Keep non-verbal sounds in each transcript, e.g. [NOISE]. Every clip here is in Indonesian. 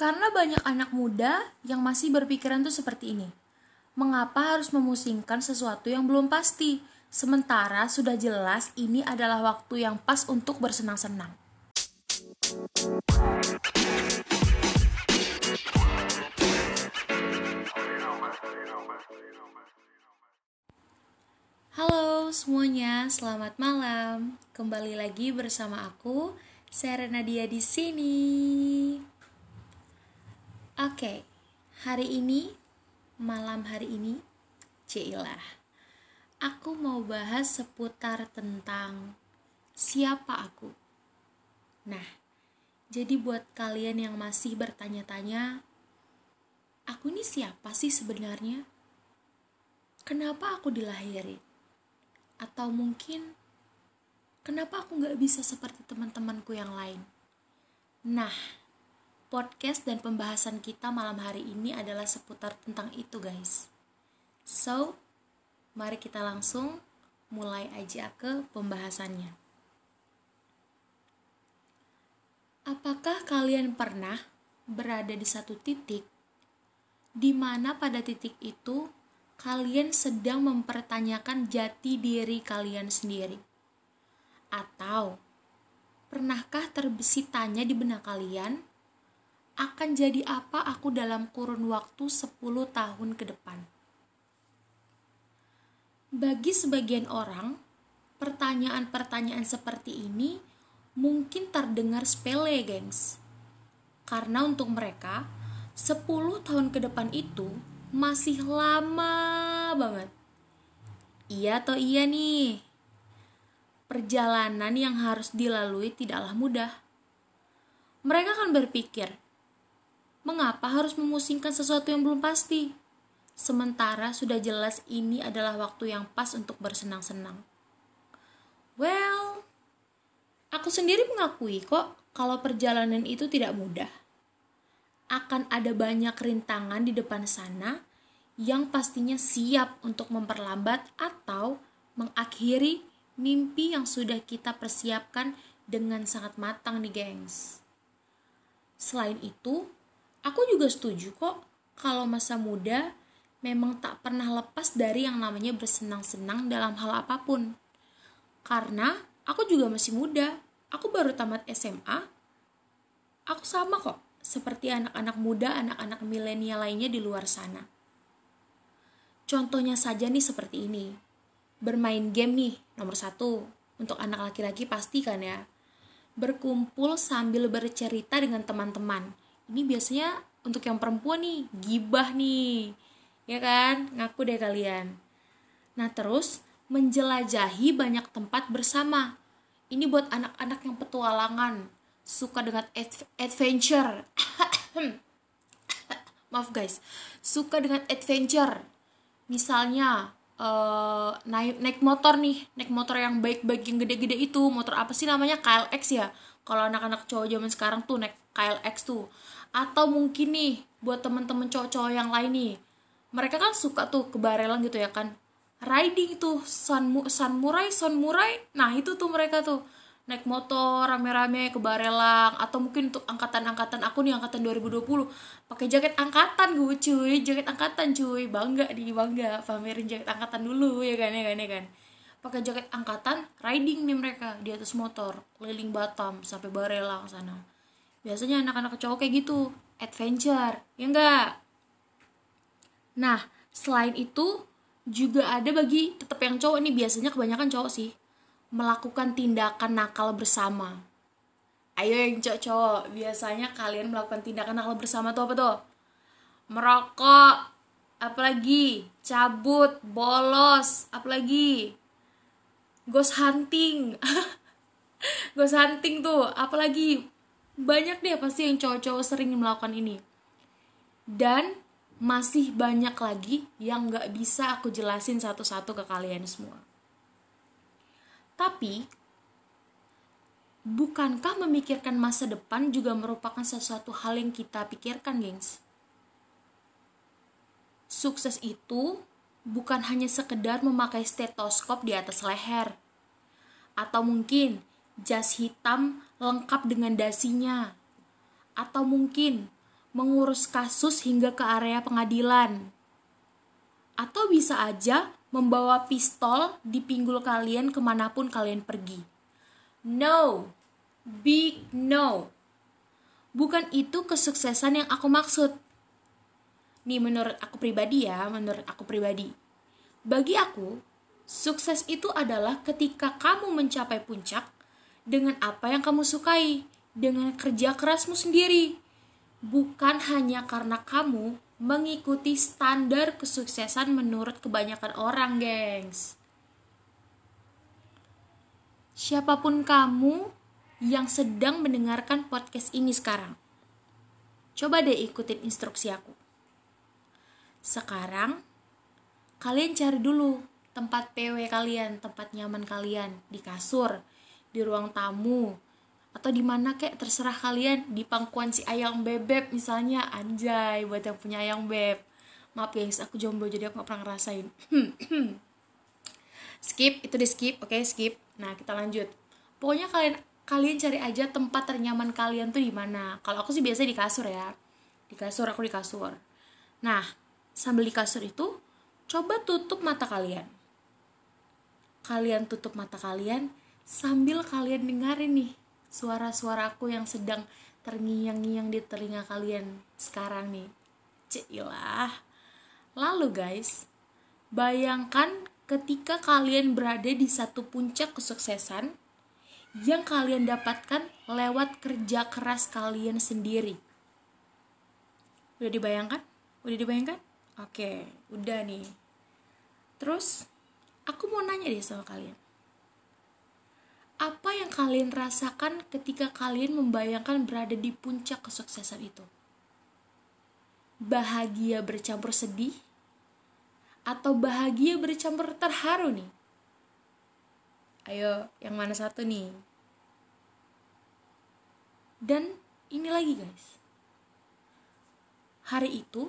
Karena banyak anak muda yang masih berpikiran tuh seperti ini. Mengapa harus memusingkan sesuatu yang belum pasti? Sementara sudah jelas ini adalah waktu yang pas untuk bersenang-senang. Halo semuanya, selamat malam. Kembali lagi bersama aku, Serena Dia di sini. Oke, hari ini, malam hari ini, cilah. Aku mau bahas seputar tentang siapa aku. Nah, jadi buat kalian yang masih bertanya-tanya, aku ini siapa sih sebenarnya? Kenapa aku dilahirin? Atau mungkin kenapa aku nggak bisa seperti teman-temanku yang lain? Nah, podcast dan pembahasan kita malam hari ini adalah seputar tentang itu guys. So, mari kita langsung mulai aja ke pembahasannya. Apakah kalian pernah berada di satu titik di mana pada titik itu kalian sedang mempertanyakan jati diri kalian sendiri? Atau pernahkah terbesit tanya di benak kalian, akan jadi apa aku dalam kurun waktu 10 tahun ke depan? Bagi sebagian orang, pertanyaan-pertanyaan seperti ini mungkin terdengar sepele, gengs. Karena untuk mereka, 10 tahun ke depan itu masih lama banget. Iya atau iya nih? Perjalanan yang harus dilalui tidaklah mudah. Mereka akan berpikir, mengapa harus memusingkan sesuatu yang belum pasti? Sementara sudah jelas ini adalah waktu yang pas untuk bersenang-senang. Well, aku sendiri mengakui kok kalau perjalanan itu tidak mudah akan ada banyak rintangan di depan sana yang pastinya siap untuk memperlambat atau mengakhiri mimpi yang sudah kita persiapkan dengan sangat matang nih gengs. Selain itu, aku juga setuju kok kalau masa muda memang tak pernah lepas dari yang namanya bersenang-senang dalam hal apa pun. Karena aku juga masih muda, aku baru tamat SMA, aku sama kok seperti anak-anak muda, anak-anak milenial lainnya di luar sana. Contohnya saja nih seperti ini. Bermain game nih, nomor satu. Untuk anak laki-laki pasti kan ya. Berkumpul sambil bercerita dengan teman-teman. Ini biasanya untuk yang perempuan nih, gibah nih. Ya kan? Ngaku deh kalian. Nah terus, menjelajahi banyak tempat bersama. Ini buat anak-anak yang petualangan, suka dengan adventure. [COUGHS] Maaf guys. Suka dengan adventure. Misalnya uh, naik naik motor nih. Naik motor yang baik-baik yang gede-gede itu. Motor apa sih namanya? KLX ya? Kalau anak-anak cowok zaman sekarang tuh naik KLX tuh atau mungkin nih buat temen-temen cowok-cowok yang lain nih. Mereka kan suka tuh ke barelang gitu ya kan. Riding tuh sun samurai murai nah itu tuh mereka tuh. Naik motor rame-rame ke Barelang. Atau mungkin untuk angkatan-angkatan aku nih angkatan 2020 pakai jaket angkatan gue cuy. Jaket angkatan cuy. Bangga di bangga. Pamerin jaket angkatan dulu ya kan ya kan ya kan. Pakai jaket angkatan riding nih mereka di atas motor. Keliling Batam sampai Barelang sana biasanya anak-anak cowok kayak gitu adventure ya enggak nah selain itu juga ada bagi tetap yang cowok nih biasanya kebanyakan cowok sih melakukan tindakan nakal bersama. Ayo yang cowok-cowok, biasanya kalian melakukan tindakan nakal bersama tuh apa tuh? Merokok, apalagi cabut, bolos, apalagi ghost hunting. [LAUGHS] ghost hunting tuh, apalagi banyak deh pasti yang cowok-cowok sering melakukan ini. Dan masih banyak lagi yang gak bisa aku jelasin satu-satu ke kalian semua. Tapi, bukankah memikirkan masa depan juga merupakan sesuatu hal yang kita pikirkan, gengs? Sukses itu bukan hanya sekedar memakai stetoskop di atas leher, atau mungkin jas hitam lengkap dengan dasinya, atau mungkin mengurus kasus hingga ke area pengadilan. Atau bisa aja membawa pistol di pinggul kalian ke mana pun kalian pergi. No, big no. Bukan itu kesuksesan yang aku maksud. Nih menurut aku pribadi ya, menurut aku pribadi. Bagi aku, sukses itu adalah ketika kamu mencapai puncak dengan apa yang kamu sukai, dengan kerja kerasmu sendiri. Bukan hanya karena kamu mengikuti standar kesuksesan menurut kebanyakan orang, gengs. Siapa pun kamu yang sedang mendengarkan podcast ini sekarang, coba deh ikutin instruksi aku. Sekarang, kalian cari dulu tempat PW kalian, tempat nyaman kalian di kasur, di ruang tamu, atau di mana kek terserah kalian. Di pangkuan si ayang bebek misalnya. Anjay buat yang punya ayang beb. Maaf guys aku jomblo jadi aku gak pernah ngerasain. [CLEARS THROAT] Skip itu di skip. Oke okay, skip. Nah kita lanjut. Pokoknya kalian kalian cari aja tempat ternyaman kalian tuh di mana. Kalau aku sih biasa di kasur ya. Di kasur aku di kasur. Nah sambil di kasur itu coba tutup mata kalian. Kalian tutup mata kalian sambil kalian dengerin nih suara-suara aku yang sedang terngiang-ngiang di telinga kalian sekarang nih. Cilah. Lalu guys, bayangkan ketika kalian berada di satu puncak kesuksesan yang kalian dapatkan lewat kerja keras kalian sendiri. Udah dibayangkan? Udah dibayangkan? Oke, udah nih. Terus, aku mau nanya deh sama kalian apa yang kalian rasakan ketika kalian membayangkan berada di puncak kesuksesan itu? Bahagia bercampur sedih? Atau bahagia bercampur terharu nih? Ayo, yang mana satu nih? Dan ini lagi guys. Hari itu,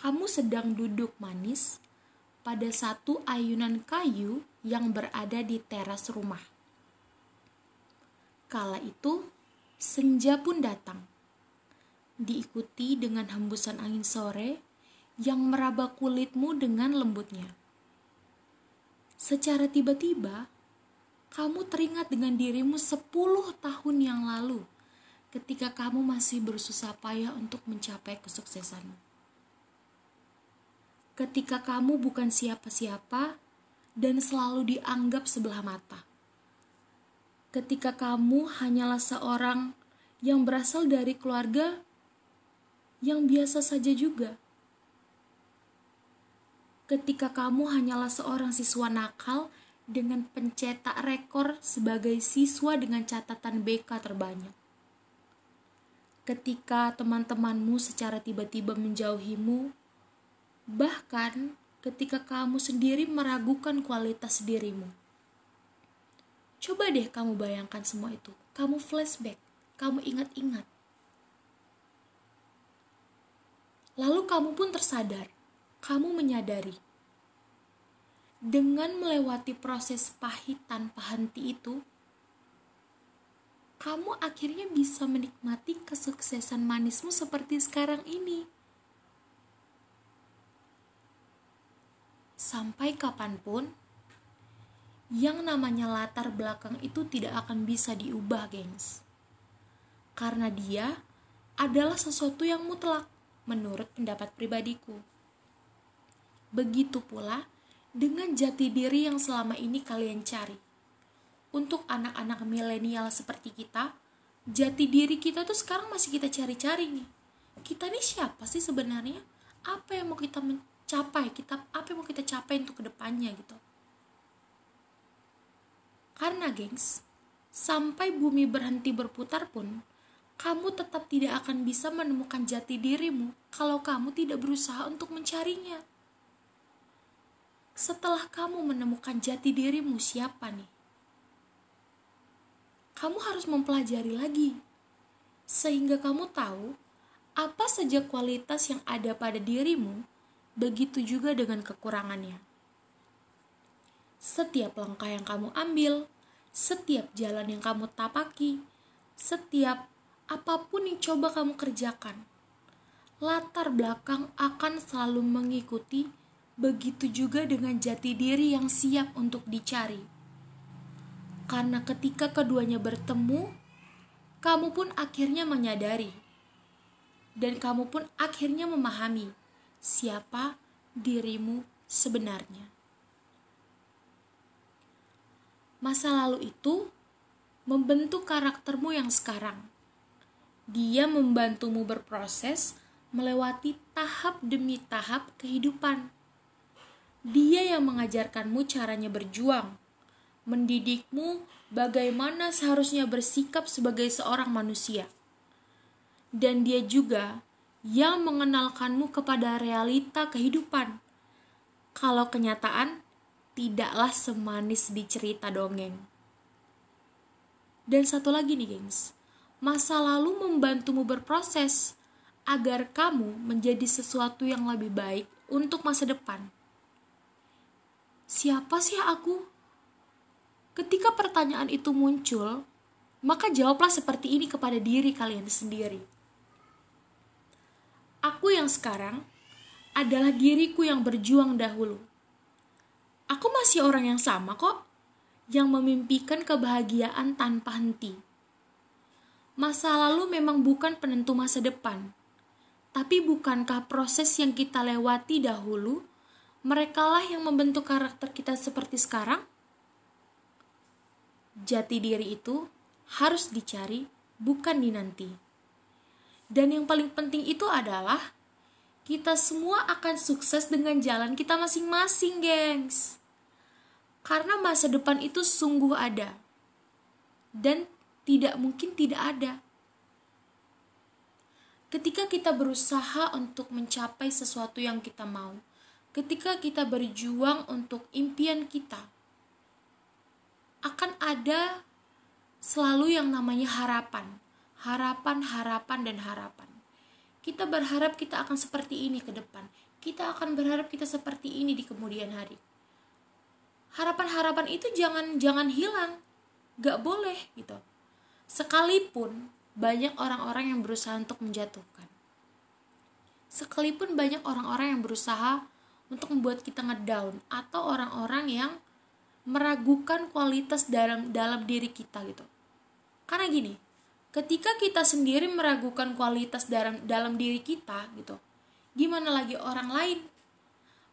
kamu sedang duduk manis pada satu ayunan kayu yang berada di teras rumah Kala itu, senja pun datang, diikuti dengan hembusan angin sore yang meraba kulitmu dengan lembutnya. Secara tiba-tiba, kamu teringat dengan dirimu sepuluh tahun yang lalu ketika kamu masih bersusah payah untuk mencapai kesuksesan. Ketika kamu bukan siapa-siapa dan selalu dianggap sebelah mata ketika kamu hanyalah seorang yang berasal dari keluarga yang biasa saja juga. Ketika kamu hanyalah seorang siswa nakal dengan pencetak rekor sebagai siswa dengan catatan BK terbanyak. Ketika teman-temanmu secara tiba-tiba menjauhimu, bahkan ketika kamu sendiri meragukan kualitas dirimu Coba deh kamu bayangkan semua itu. Kamu flashback, kamu ingat-ingat. Lalu kamu pun tersadar, kamu menyadari. Dengan melewati proses pahit tanpa henti itu, kamu akhirnya bisa menikmati kesuksesan manismu seperti sekarang ini. Sampai kapan pun, yang namanya latar belakang itu tidak akan bisa diubah, gengs. Karena dia adalah sesuatu yang mutlak menurut pendapat pribadiku. Begitu pula dengan jati diri yang selama ini kalian cari. Untuk anak-anak milenial seperti kita, jati diri kita tuh sekarang masih kita cari-cari nih. Kita nih siapa sih sebenarnya? Apa yang mau kita mencapai? Kita apa yang mau kita capai untuk ke depannya gitu? Karena gengs, sampai bumi berhenti berputar pun, kamu tetap tidak akan bisa menemukan jati dirimu kalau kamu tidak berusaha untuk mencarinya. Setelah kamu menemukan jati dirimu siapa nih? Kamu harus mempelajari lagi, sehingga kamu tahu apa saja kualitas yang ada pada dirimu, begitu juga dengan kekurangannya setiap langkah yang kamu ambil, setiap jalan yang kamu tapaki, setiap apa pun yang coba kamu kerjakan, latar belakang akan selalu mengikuti, begitu juga dengan jati diri yang siap untuk dicari. Karena ketika keduanya bertemu, kamu pun akhirnya menyadari, dan kamu pun akhirnya memahami siapa dirimu sebenarnya. Masa lalu itu membentuk karaktermu yang sekarang. Dia membantumu berproses melewati tahap demi tahap kehidupan. Dia yang mengajarkanmu caranya berjuang, mendidikmu bagaimana seharusnya bersikap sebagai seorang manusia. Dan dia juga yang mengenalkanmu kepada realita kehidupan. Kalau kenyataan tidaklah semanis di cerita dongeng. Dan satu lagi nih, gengs. Masa lalu membantumu berproses agar kamu menjadi sesuatu yang lebih baik untuk masa depan. Siapa sih aku? Ketika pertanyaan itu muncul, maka jawablah seperti ini kepada diri kalian sendiri. Aku yang sekarang adalah diriku yang berjuang dahulu. Masih orang yang sama kok, yang memimpikan kebahagiaan tanpa henti. Masa lalu memang bukan penentu masa depan, tapi bukankah proses yang kita lewati dahulu, merekalah yang membentuk karakter kita seperti sekarang? Jati diri itu harus dicari, bukan dinanti. Dan yang paling penting itu adalah kita semua akan sukses dengan jalan kita masing-masing, gengs. Karena masa depan itu sungguh ada. Dan tidak mungkin tidak ada ketika kita berusaha untuk mencapai sesuatu yang kita mau, ketika kita berjuang untuk impian kita, akan ada selalu yang namanya harapan, harapan, harapan, dan harapan. Kita berharap kita akan seperti ini ke depan, kita akan berharap kita seperti ini di kemudian hari. Harapan-harapan itu jangan jangan hilang, gak boleh gitu. Sekalipun banyak orang-orang yang berusaha untuk menjatuhkan. Sekalipun banyak orang-orang yang berusaha untuk membuat kita ngedown atau orang-orang yang meragukan kualitas dalam dalam diri kita gitu. Karena gini, ketika kita sendiri meragukan kualitas dalam dalam diri kita gitu, gimana lagi orang lain?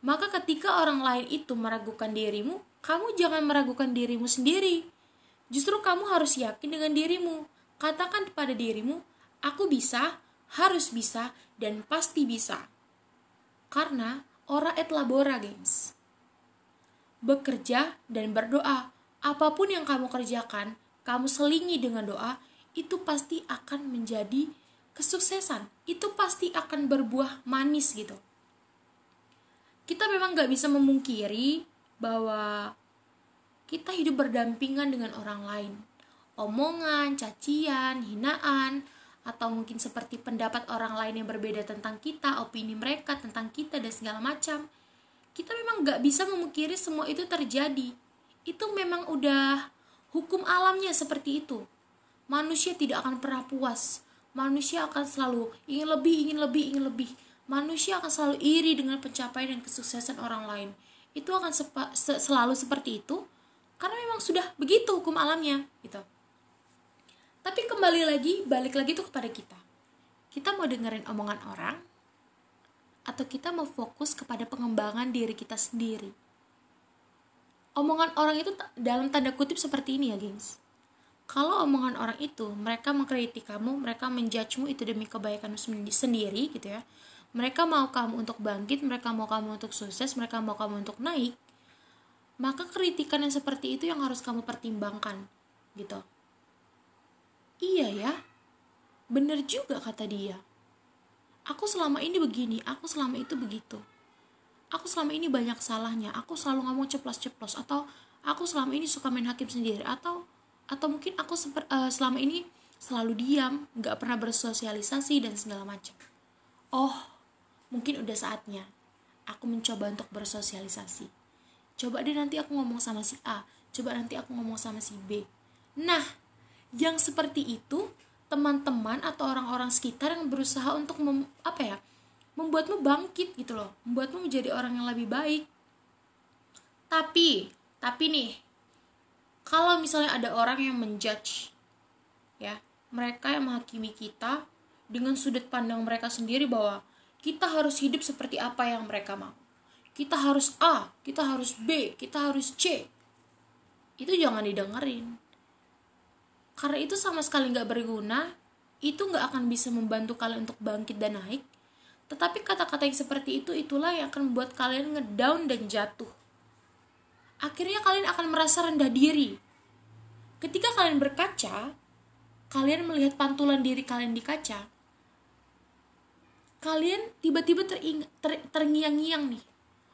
Maka ketika orang lain itu meragukan dirimu, kamu jangan meragukan dirimu sendiri. Justru kamu harus yakin dengan dirimu Katakan pada dirimu, aku bisa, harus bisa, dan pasti bisa. Karena ora et labora, gengs. Bekerja dan berdoa, apa pun yang kamu kerjakan, kamu selingi dengan doa, itu pasti akan menjadi kesuksesan. Itu pasti akan berbuah manis gitu. Kita memang gak bisa memungkiri bahwa kita hidup berdampingan dengan orang lain omongan, cacian, hinaan, atau mungkin seperti pendapat orang lain yang berbeda tentang kita, opini mereka tentang kita, dan segala macam. Kita memang gak bisa memungkiri semua itu terjadi. Itu memang udah hukum alamnya seperti itu. Manusia tidak akan pernah puas. Manusia akan selalu ingin lebih, ingin lebih, ingin lebih. Manusia akan selalu iri dengan pencapaian dan kesuksesan orang lain. Itu akan sepa, se selalu seperti itu karena memang sudah begitu hukum alamnya gitu. Tapi kembali lagi, balik lagi tuh kepada kita. Kita mau dengerin omongan orang, atau kita mau fokus kepada pengembangan diri kita sendiri. Omongan orang itu dalam tanda kutip seperti ini ya, gengs. Kalau omongan orang itu, mereka mengkritik kamu, mereka menjudgemu itu demi kebaikan sendiri gitu ya. Mereka mau kamu untuk bangkit, mereka mau kamu untuk sukses, mereka mau kamu untuk naik. Maka kritikan yang seperti itu yang harus kamu pertimbangkan gitu Iya ya, bener juga kata dia. Aku selama ini begini, aku selama itu begitu. Aku selama ini banyak salahnya, aku selalu ngomong ceplos-ceplos, atau aku selama ini suka main hakim sendiri, atau atau mungkin aku seper, uh, selama ini selalu diam, nggak pernah bersosialisasi dan segala macam. Oh, mungkin udah saatnya aku mencoba untuk bersosialisasi. Coba deh nanti aku ngomong sama si A, coba nanti aku ngomong sama si B. Nah, yang seperti itu teman-teman atau orang-orang sekitar yang berusaha untuk mem, apa ya membuatmu bangkit gitu loh membuatmu menjadi orang yang lebih baik tapi tapi nih kalau misalnya ada orang yang menjudge ya mereka yang menghakimi kita dengan sudut pandang mereka sendiri bahwa kita harus hidup seperti apa yang mereka mau. Kita harus A kita harus B kita harus C. Itu jangan didengerin. Karena itu sama sekali nggak berguna itu nggak akan bisa membantu kalian untuk bangkit dan naik. Tetapi kata-kata yang seperti itu itulah yang akan membuat kalian ngedown dan jatuh. Akhirnya kalian akan merasa rendah diri. Ketika kalian berkaca, kalian melihat pantulan diri kalian di kaca, kalian tiba-tiba ter, terngiang-ngiang nih.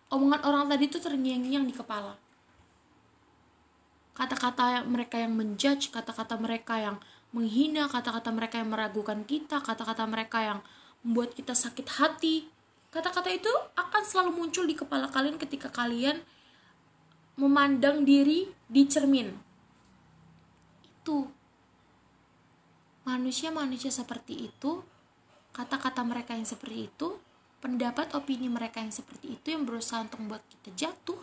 Omongan orang tadi itu terngiang-ngiang di kepala. Kata-kata mereka yang menjudge, kata-kata mereka yang menghina, kata-kata mereka yang meragukan kita, kata-kata mereka yang membuat kita sakit hati. Kata-kata itu akan selalu muncul di kepala kalian ketika kalian memandang diri di cermin. Itu manusia-manusia seperti itu, kata-kata mereka yang seperti itu, pendapat opini mereka yang seperti itu yang berusaha untuk membuat kita jatuh,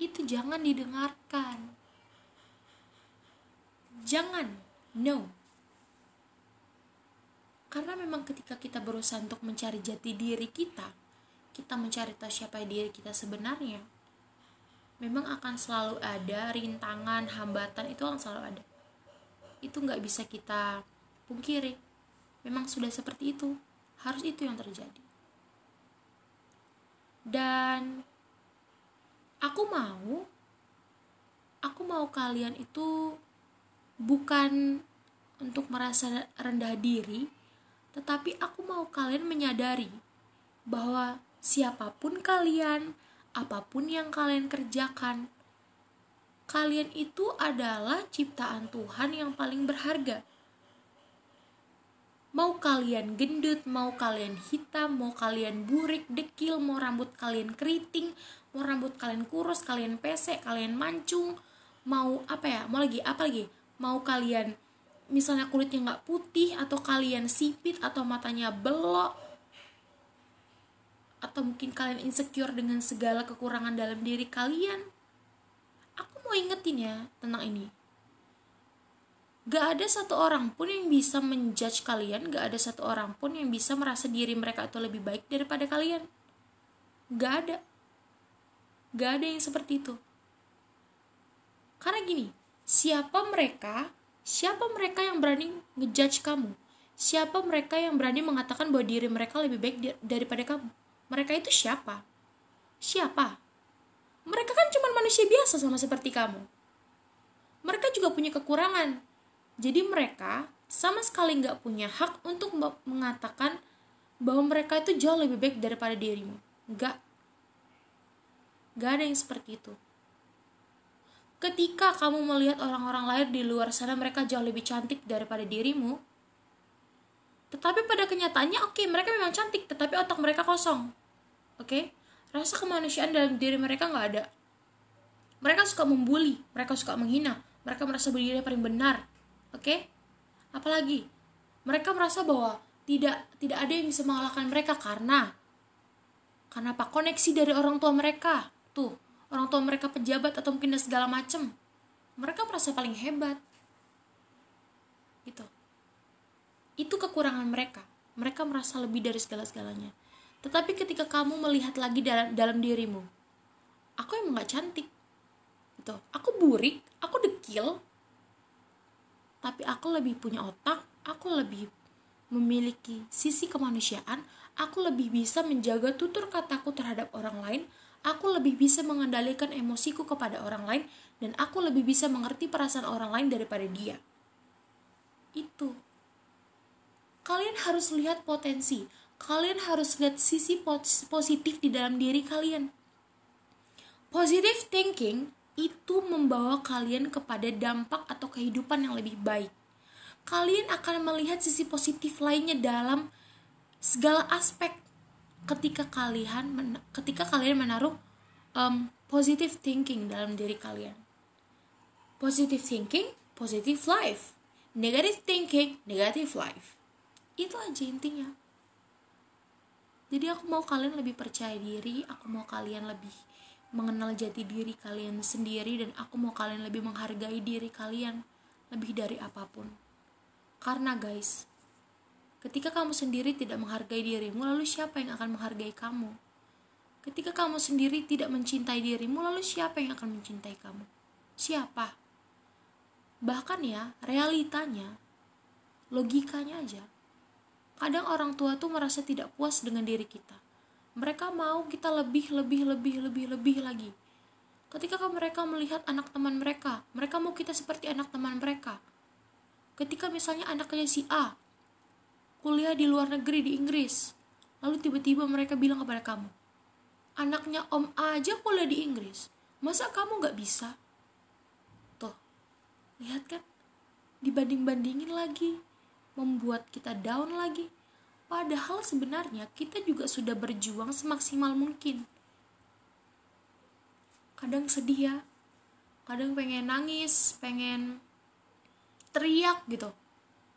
itu jangan didengarkan. Jangan, no. Karena memang ketika kita berusaha untuk mencari jati diri kita, kita mencari tahu siapa diri kita sebenarnya, memang akan selalu ada rintangan hambatan itu akan selalu ada itu nggak bisa kita pungkiri memang sudah seperti itu harus itu yang terjadi dan aku mau aku mau kalian itu bukan untuk merasa rendah diri tetapi aku mau kalian menyadari bahwa siapa pun kalian apa pun yang kalian kerjakan, kalian itu adalah ciptaan Tuhan yang paling berharga. Mau kalian gendut, mau kalian hitam, mau kalian burik, dekil, mau rambut kalian keriting, mau rambut kalian kurus, kalian pesek, kalian mancung, mau apa ya, mau lagi, apa lagi, mau kalian misalnya kulitnya nggak putih atau kalian sipit atau matanya belok atau mungkin kalian insecure dengan segala kekurangan dalam diri kalian? Aku mau ingetin ya tentang ini gak ada satu orang pun yang bisa menjudge kalian gak ada satu orang pun yang bisa merasa diri mereka itu lebih baik daripada kalian gak ada gak ada yang seperti itu karena gini siapa mereka siapa mereka yang berani ngejudge kamu siapa mereka yang berani mengatakan bahwa diri mereka lebih baik daripada kamu mereka itu siapa? Siapa? Mereka kan cuma manusia biasa sama seperti kamu. Mereka juga punya kekurangan. Jadi mereka sama sekali nggak punya hak untuk mengatakan bahwa mereka itu jauh lebih baik daripada dirimu. Nggak. Nggak ada yang seperti itu. Ketika kamu melihat orang-orang lain di luar sana mereka jauh lebih cantik daripada dirimu, tetapi pada kenyataannya oke okay, mereka memang cantik, tetapi otak mereka kosong oke okay? rasa kemanusiaan dalam diri mereka nggak ada mereka suka membuli mereka suka menghina mereka merasa berdiri paling benar oke? Okay? apalagi? Mereka merasa bahwa tidak tidak ada yang bisa mengalahkan mereka karena karena apa? Koneksi dari orang tua mereka. Tuh orang tua mereka pejabat atau mungkin segala macem. Mereka merasa paling hebat. Gitu. Itu kekurangan mereka. Mereka merasa lebih dari segala-segalanya. Tetapi ketika kamu melihat lagi dalam, dalam dirimu, aku emang gak cantik. Gitu. Aku burik, aku dekil, tapi aku lebih punya otak, aku lebih memiliki sisi kemanusiaan, aku lebih bisa menjaga tutur kataku terhadap orang lain, aku lebih bisa mengendalikan emosiku kepada orang lain, dan aku lebih bisa mengerti perasaan orang lain daripada dia. Itu. Kalian harus lihat potensi kalian harus lihat sisi positif di dalam diri kalian. Positive thinking itu membawa kalian kepada dampak atau kehidupan yang lebih baik. Kalian akan melihat sisi positif lainnya dalam segala aspek ketika kalian ketika kalian menaruh um, positive thinking dalam diri kalian. Positive thinking, positive life. Negative thinking, negative life. Itu aja intinya jadi aku mau kalian lebih percaya diri aku mau kalian lebih mengenal jati diri kalian sendiri dan aku mau kalian lebih menghargai diri kalian lebih dari apa pun. Karena guys ketika kamu sendiri tidak menghargai dirimu lalu siapa yang akan menghargai kamu? Ketika kamu sendiri tidak mencintai dirimu lalu siapa yang akan mencintai kamu? Siapa? Bahkan ya realitanya logikanya aja. Kadang orang tua tuh merasa tidak puas dengan diri kita mereka mau kita lebih lebih lebih lebih lebih lagi. Ketika mereka melihat anak teman mereka mereka mau kita seperti anak teman mereka. Ketika misalnya anaknya si A kuliah di luar negeri di Inggris lalu tiba-tiba mereka bilang kepada kamu anaknya om A aja kuliah di Inggris masa kamu nggak bisa? Tuh lihat kan? Dibanding-bandingin lagi membuat kita down lagi. Padahal sebenarnya kita juga sudah berjuang semaksimal mungkin. Kadang sedih ya, kadang pengen nangis, pengen teriak gitu.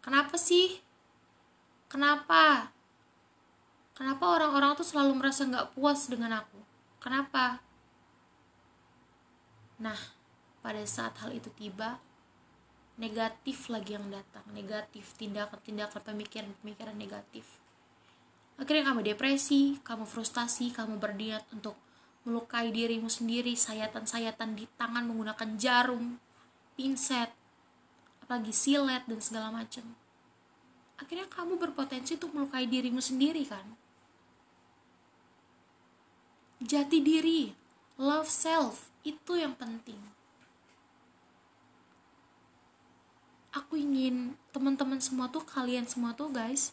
Kenapa sih? Kenapa? Kenapa orang-orang tuh selalu merasa nggak puas dengan aku? Kenapa? Nah, pada saat hal itu tiba, negatif lagi yang datang negatif tindakan-tindakan pemikiran-pemikiran negatif akhirnya kamu depresi kamu frustasi kamu berniat untuk melukai dirimu sendiri sayatan-sayatan di tangan menggunakan jarum pinset apalagi silet dan segala macam. Akhirnya kamu berpotensi untuk melukai dirimu sendiri kan? Jati diri love self itu yang penting. Aku ingin teman-teman semua tuh kalian semua tuh guys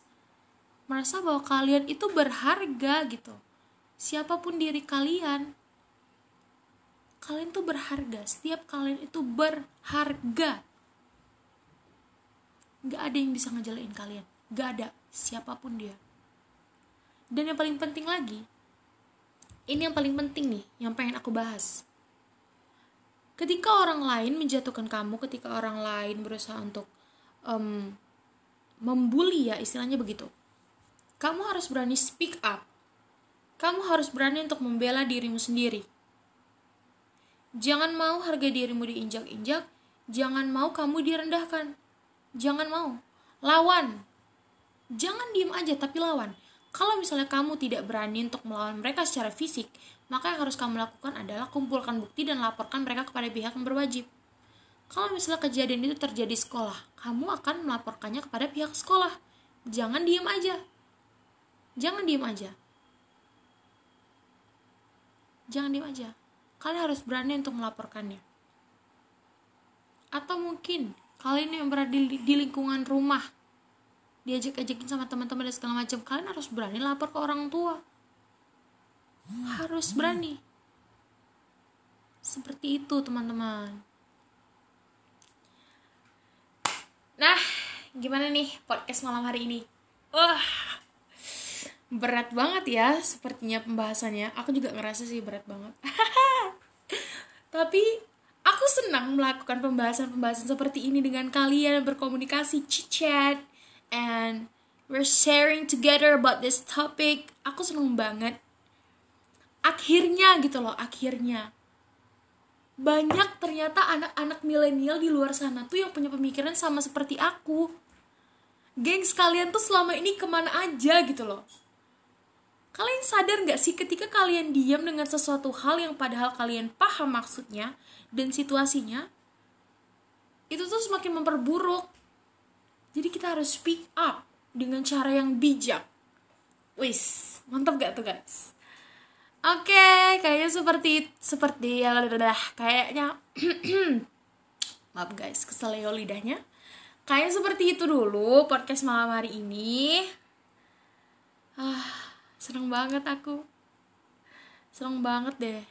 merasa bahwa kalian itu berharga gitu. Siapa pun diri kalian kalian tuh berharga. Setiap kalian itu berharga. Nggak ada yang bisa ngejalain kalian. Nggak ada. Siapa pun dia. Dan yang paling penting lagi ini yang paling penting nih yang pengen aku bahas. Ketika orang lain menjatuhkan kamu ketika orang lain berusaha untuk um, membuli ya istilahnya begitu kamu harus berani speak up. Kamu harus berani untuk membela dirimu sendiri. Jangan mau harga dirimu diinjak-injak. Jangan mau kamu direndahkan. Jangan mau. Lawan. Jangan diem aja tapi lawan. Kalau misalnya kamu tidak berani untuk melawan mereka secara fisik, maka yang harus kamu lakukan adalah kumpulkan bukti dan laporkan mereka kepada pihak yang berwajib. Kalau misalnya kejadian itu terjadi di sekolah, kamu akan melaporkannya kepada pihak sekolah. Jangan diem aja. Jangan diem aja. Jangan diem aja. Kalian harus berani untuk melaporkannya. Atau mungkin kalian yang berada di, di lingkungan rumah diajak-ajakin sama teman-teman dan segala macam kalian harus berani lapor ke orang tua harus berani seperti itu teman-teman nah gimana nih podcast malam hari ini wah berat banget ya sepertinya pembahasannya aku juga ngerasa sih berat banget [LAUGHS] tapi aku senang melakukan pembahasan-pembahasan seperti ini dengan kalian berkomunikasi chit-chat and we're sharing together about this topic. Aku seneng banget. Akhirnya gitu loh, akhirnya. Banyak ternyata anak-anak milenial di luar sana tuh yang punya pemikiran sama seperti aku. Gengs kalian tuh selama ini ke mana aja gitu loh. Kalian sadar gak sih ketika kalian diam dengan sesuatu hal yang padahal kalian paham maksudnya dan situasinya, itu tuh semakin memperburuk jadi kita harus speak up dengan cara yang bijak. Wis, mantap gak tuh guys? Oke, okay, kayaknya seperti seperti ya kayaknya [CLEARS THROAT] maaf guys, keseleo lidahnya. Kayaknya seperti itu dulu podcast malam hari ini. Ah, seneng banget aku. Seneng banget deh.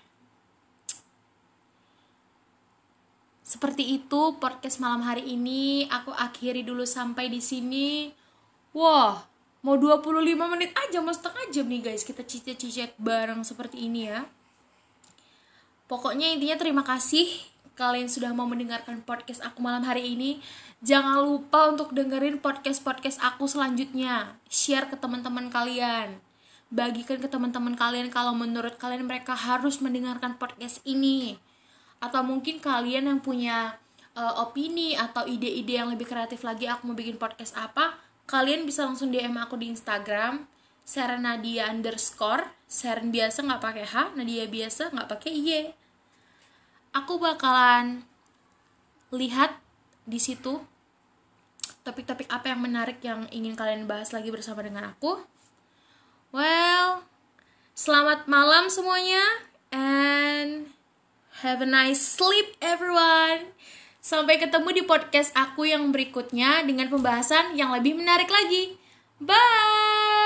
Seperti itu podcast malam hari ini aku akhiri dulu sampai di sini. Wah, mau 25 menit aja, mau setengah jam nih guys kita cicet-cicet bareng seperti ini ya. Pokoknya intinya terima kasih kalian sudah mau mendengarkan podcast aku malam hari ini. Jangan lupa untuk dengerin podcast-podcast aku selanjutnya. Share ke teman-teman kalian. Bagikan ke teman-teman kalian kalau menurut kalian mereka harus mendengarkan podcast ini. Atau mungkin kalian yang punya uh, opini atau ide-ide yang lebih kreatif lagi aku mau bikin podcast apa kalian bisa langsung DM aku di Instagram Nadia underscore. Seren biasa nggak pakai H Nadia biasa nggak pakai Y. Aku bakalan lihat di situ topik-topik apa yang menarik yang ingin kalian bahas lagi bersama dengan aku Well, selamat malam semuanya and have a nice sleep everyone. Sampai ketemu di podcast aku yang berikutnya dengan pembahasan yang lebih menarik lagi. Bye.